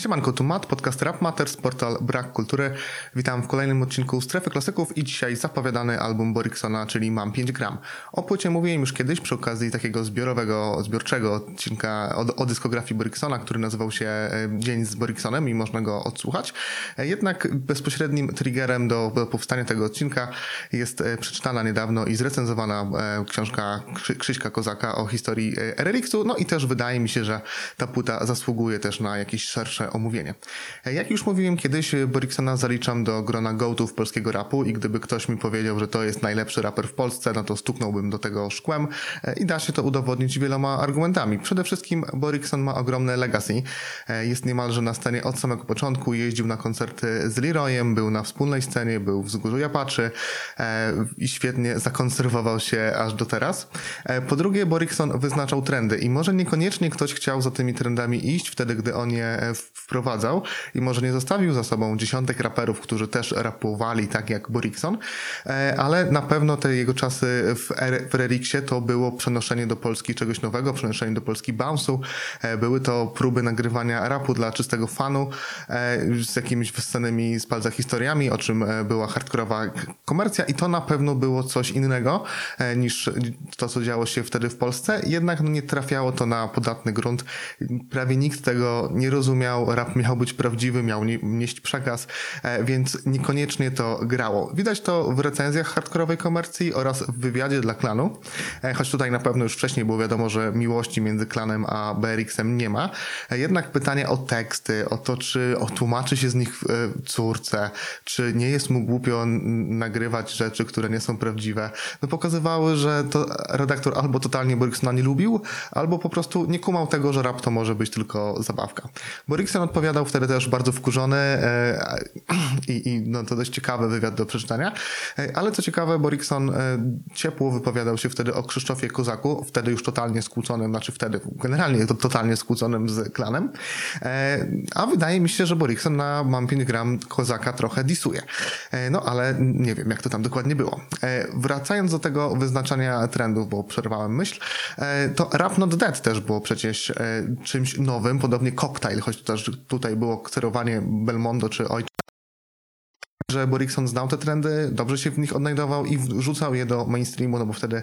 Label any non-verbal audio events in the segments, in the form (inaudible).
Siemanko, tu Matt, podcast Rap Matters, portal Brak Kultury. Witam w kolejnym odcinku Strefy Klasyków i dzisiaj zapowiadany album Boriksona, czyli Mam 5 gram. O płycie mówiłem już kiedyś przy okazji takiego zbiorowego, zbiorczego odcinka o, o dyskografii Boriksona, który nazywał się e, Dzień z Boriksonem i można go odsłuchać. E, Jednak bezpośrednim triggerem do, do powstania tego odcinka jest e, przeczytana niedawno i zrecenzowana książka Krzy- Krzyśka Kozaka o historii e, RRX-u, no i też wydaje mi się, że ta płyta zasługuje też na jakieś szersze omówienie. Jak już mówiłem kiedyś, Boriksona zaliczam do grona gołtów polskiego rapu i gdyby ktoś mi powiedział, że to jest najlepszy raper w Polsce, no to stuknąłbym do tego szkłem e, i da się to udowodnić wieloma argumentami. Przede wszystkim Borikson ma ogromne legacy. E, Jest niemalże na scenie od samego początku, jeździł na koncerty z Leroyem, był na wspólnej scenie, był w Wzgórzu Japaczy e, i świetnie zakonserwował się aż do teraz. Po drugie, Borikson wyznaczał trendy i może niekoniecznie ktoś chciał za tymi trendami iść wtedy, gdy on je e, wprowadzał i może nie zostawił za sobą dziesiątek raperów, którzy też rapowali tak jak Borikson, e, ale na pewno te jego czasy w, R- w RRX-ie to było przenoszenie do Polski czegoś nowego, przenoszenie do Polski bounce'u, e, były to próby nagrywania rapu dla czystego fanu e, z jakimiś wyssanymi z palca historiami, o czym była hardkorowa komercja i to na pewno było coś innego niż to, co działo się wtedy w Polsce, jednak no, nie trafiało to na podatny grunt. Prawie nikt tego nie rozumiał, rap miał być prawdziwy, miał nie- nieść przekaz, e, więc niekoniecznie to grało. Widać to w recenzjach hardkorowej komercji oraz w wywiadzie dla klanu, e, choć tutaj na pewno już wcześniej było wiadomo, że miłości między klanem a BRX-em nie ma. E, Jednak pytanie o teksty, o to, czy otłumaczy się z nich córce, czy nie jest mu głupio nagrywać rzeczy, które nie są prawdziwe, no pokazywały, że to redaktor albo totalnie Boriksona nie lubił, albo po prostu nie kumał tego, że rap to może być tylko zabawka. Borikson odpowiadał wtedy też bardzo wkurzony e, i, i no, to dość ciekawy wywiad do przeczytania, E, ale co ciekawe, Borikson e, ciepło wypowiadał się wtedy o Krzysztofie Kozaku, wtedy już totalnie skłóconym, znaczy wtedy generalnie to totalnie skłóconym z klanem, a wydaje mi się, że Borikson na Mam 5 gram Kozaka trochę disuje. No ale nie wiem, jak to tam dokładnie było. Wracając do tego wyznaczania trendów, bo przerwałem myśl, to Rap Not Dead też było przecież czymś nowym, podobnie Cocktail, choć też tutaj było kserowanie Belmondo czy Ojcze że Borikson znał te trendy, dobrze się w nich odnajdował i wrzucał je do mainstreamu, no bo wtedy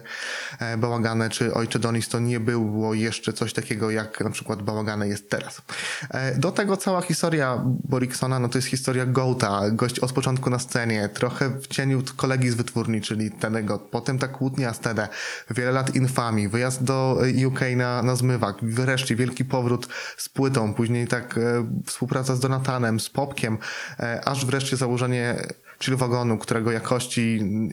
e, Bałagane czy Ojcze Donis to nie było jeszcze coś takiego, jak na przykład Bałagane jest teraz. E, Do tego cała historia Boriksona, no to jest historia Gołta, gość od początku na scenie, trochę w cieniu kolegi z wytwórni, czyli Tenego, potem ta kłótnia z Tede, wiele lat infamii, wyjazd do e, UK na, na zmywak, wreszcie wielki powrót z płytą, później tak e, współpraca z Donatanem, z Popkiem, e, aż wreszcie założenie chill wagonu, którego jakości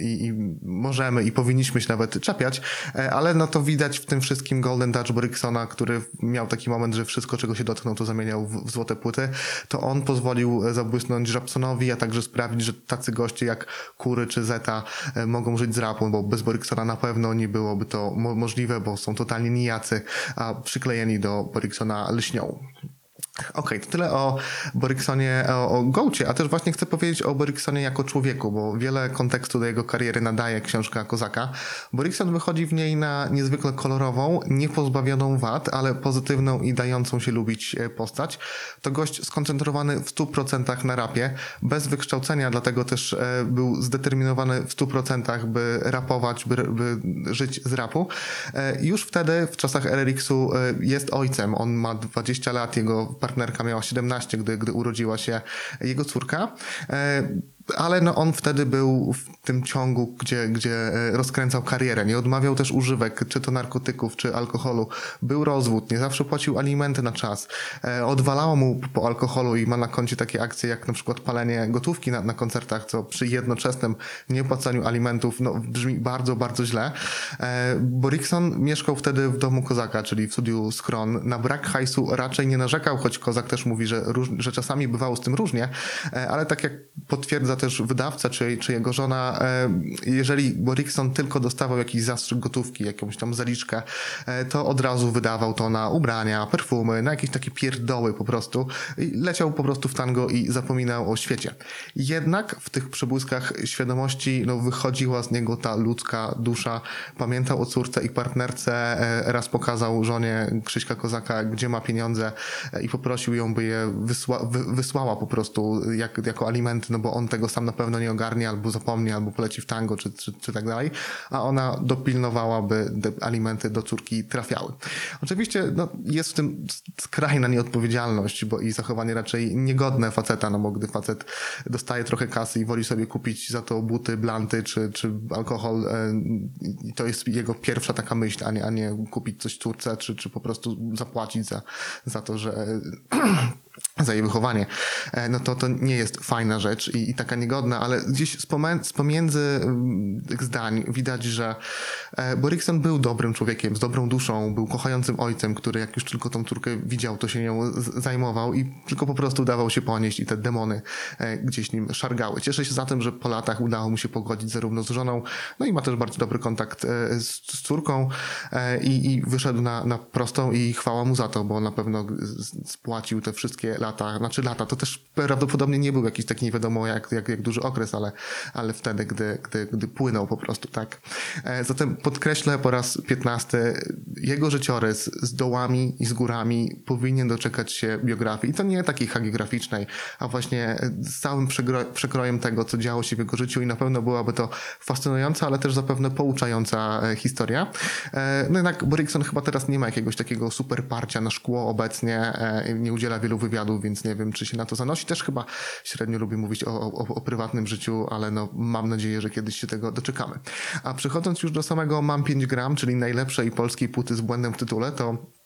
i, i możemy i powinniśmy się nawet czepiać, e, ale no to widać w tym wszystkim Golden Touch Boriksona, który miał taki moment, że wszystko, czego się dotknął, to zamieniał w, w złote płyty, to on pozwolił e, zabłysnąć Rapsonowi, a także sprawić, że tacy goście jak Kury czy Zeta e, mogą żyć z rapu, bo bez Boriksona na pewno nie byłoby to mo- możliwe, bo są totalnie nijacy, a przyklejeni do Boriksona lśnią. Okej, to tyle o Boriksonie, o, o Gołcie, a też właśnie chcę powiedzieć o Boriksonie jako człowieku, bo wiele kontekstu do jego kariery nadaje książka Kozaka. Borikson wychodzi w niej na niezwykle kolorową, niepozbawioną wad, ale pozytywną i dającą się lubić e, postać. To gość skoncentrowany w 100% na rapie, bez wykształcenia, dlatego też e, był zdeterminowany w 100% by rapować, by, by żyć z rapu. E, Już wtedy, w czasach RRX-u e, jest ojcem. On ma 20 lat, jego partnerka miała 17, gdy, gdy urodziła się jego córka. Ale no on wtedy był w tym ciągu, gdzie, gdzie e, rozkręcał karierę. Nie odmawiał też używek, czy to narkotyków, czy alkoholu. Był rozwód, nie zawsze płacił alimenty na czas. E, Odwalało mu po alkoholu i ma na koncie takie akcje, jak na przykład palenie gotówki na, na koncertach, co przy jednoczesnym niepłacaniu alimentów no, brzmi bardzo, bardzo źle. E, Borikson mieszkał wtedy w domu Kozaka, czyli w studiu Schron. Na brak hajsu raczej nie narzekał, choć Kozak też mówi, że, że czasami bywało z tym różnie, ale tak jak potwierdza też wydawca czy, czy jego żona, e, jeżeli Borikson tylko dostawał jakiś zastrzyk gotówki, jakąś tam zaliczkę, e, to od razu wydawał to na ubrania, perfumy, na jakieś takie pierdoły po prostu. Leciał po prostu w tango i zapominał o świecie. Jednak w tych przebłyskach świadomości no, wychodziła z niego ta ludzka dusza. Pamiętał o córce i partnerce, e, raz pokazał żonie Krzyśka Kozaka, gdzie ma pieniądze i poprosił ją, by je wysła, wy, wysłała po prostu jak, jako alimenty, no bo on tego sam na pewno nie ogarnie, albo zapomni, albo poleci w tango, czy, czy, czy tak dalej, a ona dopilnowała, by alimenty do córki trafiały. Oczywiście no, jest w tym skrajna nieodpowiedzialność, bo i zachowanie raczej niegodne faceta, no bo gdy facet dostaje trochę kasy i woli sobie kupić za to buty, blanty czy, czy alkohol, e, i to jest jego pierwsza taka myśl, a nie, a nie kupić coś córce, czy, czy po prostu zapłacić za, za to, że za jej wychowanie, e, no to to nie jest fajna rzecz i, i taka niegodna, ale gdzieś z, pomiędzy mm, tych zdań widać, że e, Borikson był dobrym człowiekiem, z dobrą duszą, był kochającym ojcem, który jak już tylko tą córkę widział, to się nią zajmował i tylko po prostu dawał się ponieść i te demony e, gdzieś nim szargały. Cieszę się za tym, że po latach udało mu się pogodzić zarówno z żoną, no i ma też bardzo dobry kontakt z, z córką i, i wyszedł na, na prostą i chwała mu za to, bo na pewno spłacił te wszystkie lata, znaczy lata, to też prawdopodobnie nie był jakiś taki nie wiadomo jak, jak, jak duży okres, ale, ale wtedy, gdy, gdy, gdy płynął po prostu, tak. E, Zatem podkreślę po raz piętnasty, jego życiorys z dołami i z górami powinien doczekać się biografii i to nie takiej hagiograficznej, a właśnie z całym przekrojem tego, co działo się w jego życiu i na pewno byłaby to fascynująca, ale też zapewne pouczająca e, historia. E, No jednak Borikson chyba teraz nie ma jakiegoś takiego super parcia na szkło obecnie, nie udziela wielu wywiadów, więc nie wiem, czy się na to zanosi. Też chyba średnio lubi mówić o, o, o prywatnym życiu, ale no, mam nadzieję, że kiedyś się tego doczekamy. A przechodząc już do samego Mam 5 gram, czyli najlepszej polskiej płyty z błędem w tytule, to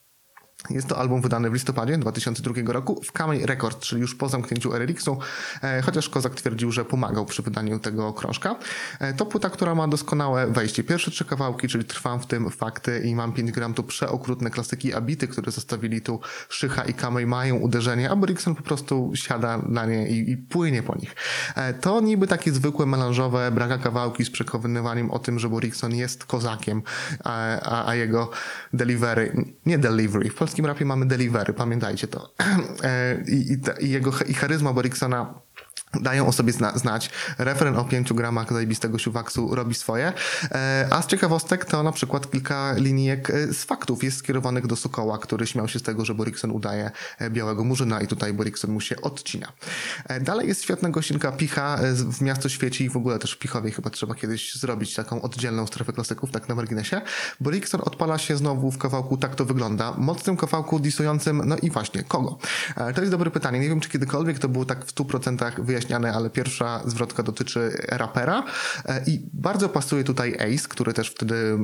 jest to album wydany w listopadzie 2002 roku w Kamej Record, czyli już po zamknięciu Eriksu, e, chociaż Kozak twierdził, że pomagał przy wydaniu tego krążka. E, To płyta, która ma doskonałe wejście. Pierwsze trzy kawałki, czyli Trwam w tym, Fakty i Mam 5 gram, to przeokrutne klasyki Abity, które zostawili tu Szycha i Kamej mają uderzenie, a Borikson po prostu siada na nie i, i płynie po nich. E, To niby takie zwykłe melanżowe braga kawałki z przekonywaniem o tym, że Borikson jest kozakiem, a, a, a jego delivery, nie delivery, w polskim rapie mamy delivery, pamiętajcie to. (clears throat) E, I, i, i jego i charyzma Boriksona dają o sobie zna, znać. Refren o 5 gramach zajebistego siuwaksu robi swoje. E, a z ciekawostek to na przykład kilka linijek e, z faktów jest skierowanych do Sokoła, który śmiał się z tego, że Borikson udaje e, białego murzyna i tutaj Borikson mu się odcina. Dalej jest świetna gościnka Picha w Miasto Świeci i w ogóle też w Pichowie chyba trzeba kiedyś zrobić taką oddzielną strefę klasyków, tak na marginesie. Borikson odpala się znowu w kawałku Tak to wygląda. Mocnym kawałku disującym, no i właśnie, kogo? To jest dobre pytanie. Nie wiem, czy kiedykolwiek to było tak w 100% wyjaśnione, ale pierwsza zwrotka dotyczy rapera. E, i bardzo pasuje tutaj Ace, który też wtedy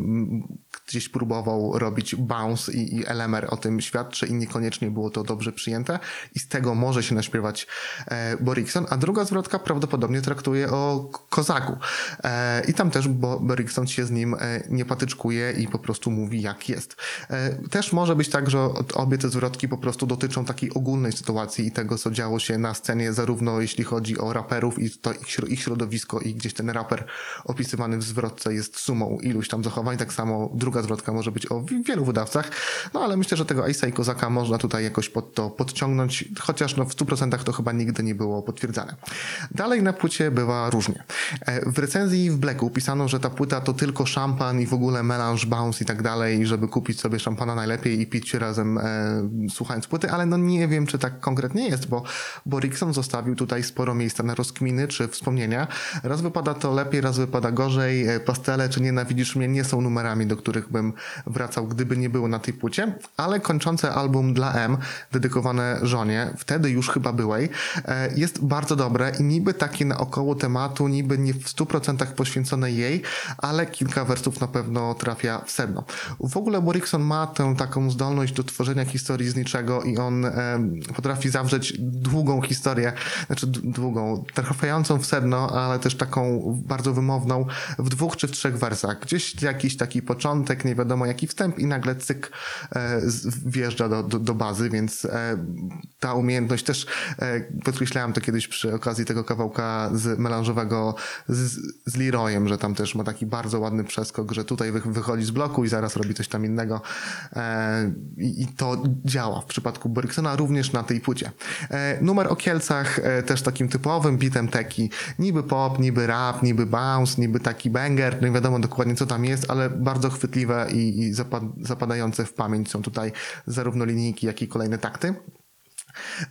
gdzieś próbował robić bounce i, i elemer o tym świadczy i niekoniecznie było to dobrze przyjęte. I z tego może się naśpiewać e, Borikson, a druga zwrotka prawdopodobnie traktuje o kozaku. E, i tam też Bo Borikson się z nim e, nie patyczkuje i po prostu mówi jak jest. E, też może być tak, że obie te zwrotki po prostu dotyczą takiej ogólnej sytuacji i tego, co działo się na scenie, zarówno jeśli chodzi o raperów i to ich, ich środowisko i gdzieś ten raper opisywany w zwrotce jest sumą iluś tam zachowań, tak samo druga zwrotka może być o wi- wielu wydawcach, no ale myślę, że tego Ace'a i Kozaka można tutaj jakoś pod to podciągnąć, chociaż no w 100% to chyba nigdy nie było potwierdzane. Dalej na płycie bywa różnie. E, W recenzji w Blacku pisano, że ta płyta to tylko szampan i w ogóle melange, bounce i tak dalej, żeby kupić sobie szampana najlepiej i pić razem e, słuchając płyty, ale no nie wiem, czy tak konkretnie jest, bo Borikson zostawił tutaj sporo miejsca na rozkminy czy wspomnienia. Raz wypada to lepiej, raz wypada gorzej. E, Pastele czy Nienawidzisz mnie nie są numerami, do których bym wracał, gdyby nie było na tej płycie, ale kończące album dla M, dedykowane żonie, wtedy już chyba byłej, e, jest bardzo dobre i niby takie naokoło tematu, niby nie w 100% poświęcone jej, ale kilka wersów na pewno trafia w sedno. W ogóle Borikson ma tę taką zdolność do tworzenia historii z niczego i on em, potrafi zawrzeć długą historię, znaczy długą długą, w sedno, ale też taką bardzo wymowną w dwóch czy w trzech wersach. Gdzieś jakiś taki początek, nie wiadomo jaki wstęp i nagle cyk e, wjeżdża do, do, do bazy, więc e, ta umiejętność też e, podkreślałem to kiedyś przy okazji tego kawałka z melanżowego z, z Leroyem, że tam też ma taki bardzo ładny przeskok, że tutaj wy, wychodzi z bloku i zaraz robi coś tam innego e, i, i to działa w przypadku Boriksona również na tej płycie. E, numer o Kielcach e, też takim typowym bitem teki, niby pop, niby rap, niby bounce, niby taki banger, nie wiadomo dokładnie co tam jest, ale bardzo chwytliwe i, i zapad, zapadające w pamięć są tutaj zarówno linijki, jak i kolejne takty.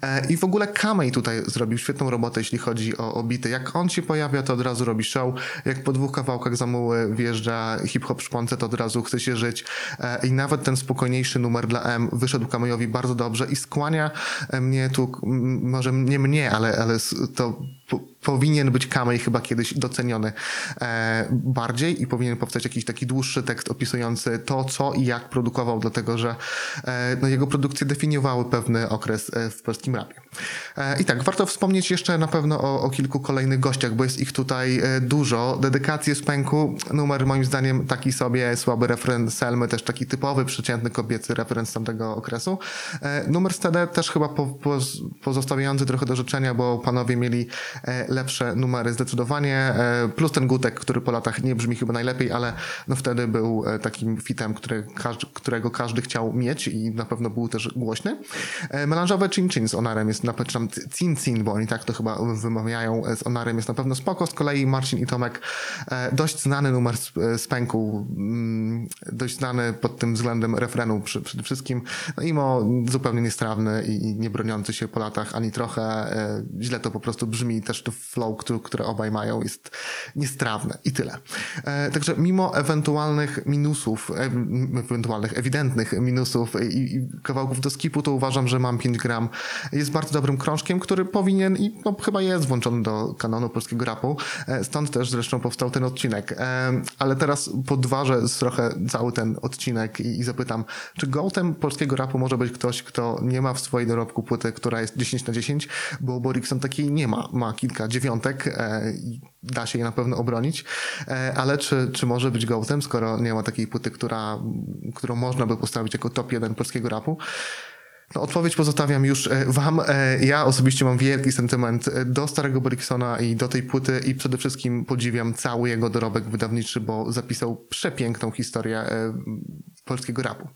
E, I w ogóle Kamej tutaj zrobił świetną robotę, jeśli chodzi o, o bity. Jak on się pojawia, to od razu robi show. Jak po dwóch kawałkach zamuły wjeżdża hip-hop szponce, to od razu chce się żyć. E, I nawet ten spokojniejszy numer dla M wyszedł Kamejowi bardzo dobrze i skłania e, mnie tu, może nie mnie, ale, ale to powinien być Kamej chyba kiedyś doceniony e, bardziej i powinien powstać jakiś taki dłuższy tekst opisujący to, co i jak produkował, dlatego że e, no, jego produkcje definiowały pewny okres e, w polskim rapie. E, I tak, warto wspomnieć jeszcze na pewno o, o kilku kolejnych gościach, bo jest ich tutaj e, dużo. Dedykacje z pęku, numer moim zdaniem taki sobie, słaby refren Selmy, też taki typowy, przeciętny kobiecy referenc tamtego okresu. E, Numer TD też chyba po, po, pozostawiający trochę do życzenia, bo panowie mieli lepsze numery zdecydowanie, plus ten gutek, który po latach nie brzmi chyba najlepiej, ale no wtedy był takim fitem, który, każdy, którego każdy chciał mieć i na pewno był też głośny. Melanżowe Chin Chin z Onarem jest na pewno, czy tam Cin Cin, bo oni tak to chyba wymawiają, e, z Onarem jest na pewno spoko, z kolei Marcin i Tomek e, dość znany numer z, e, pęku, mm, dość znany pod tym względem refrenu przy, przede wszystkim, no imo zupełnie niestrawny i, nie broniący się po latach ani trochę, źle to po prostu brzmi, też to flow, który, które obaj mają jest niestrawne i tyle. Także mimo ewentualnych minusów, ewentualnych ewidentnych minusów i, i kawałków do skipu, to uważam, że mam 5 gram. Jest bardzo dobrym krążkiem, który powinien i no, chyba jest włączony do kanonu polskiego rapu. E, Stąd też zresztą powstał ten odcinek. E, Ale teraz podważę trochę cały ten odcinek i, i zapytam, czy gołtem polskiego rapu może być ktoś, kto nie ma w swojej dorobku płyty, która jest 10 na 10, bo Borikson takiej nie ma. Ma kilka dziewiątek e, i da się je na pewno obronić, ale czy, czy może być gołtem, skoro nie ma takiej płyty, która, którą można by postawić jako top 1 polskiego rapu? No, odpowiedź pozostawiam już e, wam. E, Ja osobiście mam wielki sentyment e, do starego Boriksona i do tej płyty i przede wszystkim podziwiam cały jego dorobek wydawniczy, bo zapisał przepiękną historię polskiego rapu.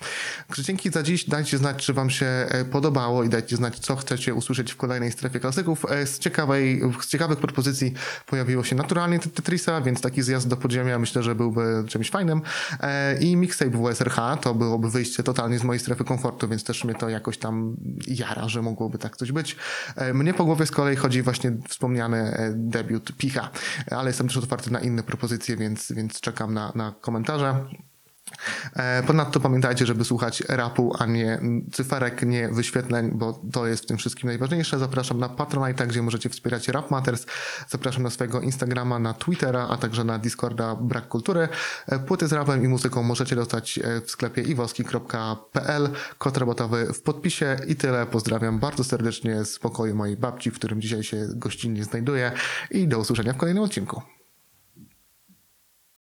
Także dzięki za dziś. Dajcie znać, czy wam się e, podobało i dajcie znać, co chcecie usłyszeć w kolejnej strefie klasyków. E, Z, ciekawej, z ciekawych propozycji pojawiło się naturalnie Tetrisa, więc taki zjazd do podziemia myślę, że byłby czymś fajnym. E, I mixtape WSRH to byłoby wyjście totalnie z mojej strefy komfortu, więc też mnie to jakoś tam jara, że mogłoby tak coś być. Mnie po głowie z kolei chodzi właśnie wspomniany debiut Picha, ale jestem też otwarty na inne propozycje, więc, więc czekam na, na komentarze. E, Ponadto pamiętajcie, żeby słuchać rapu, a nie cyferek, nie wyświetleń, bo to jest w tym wszystkim najważniejsze. Zapraszam na Patronite, gdzie możecie wspierać Rap Matters. Zapraszam na swojego Instagrama, na Twittera, a także na Discorda Brak Kultury. E, Płyty z rapem i muzyką możecie dostać e, w sklepie iwoski.pl. Kod robotowy w podpisie i tyle. Pozdrawiam bardzo serdecznie z pokoju mojej babci, w którym dzisiaj się gościnnie znajduję i do usłyszenia w kolejnym odcinku.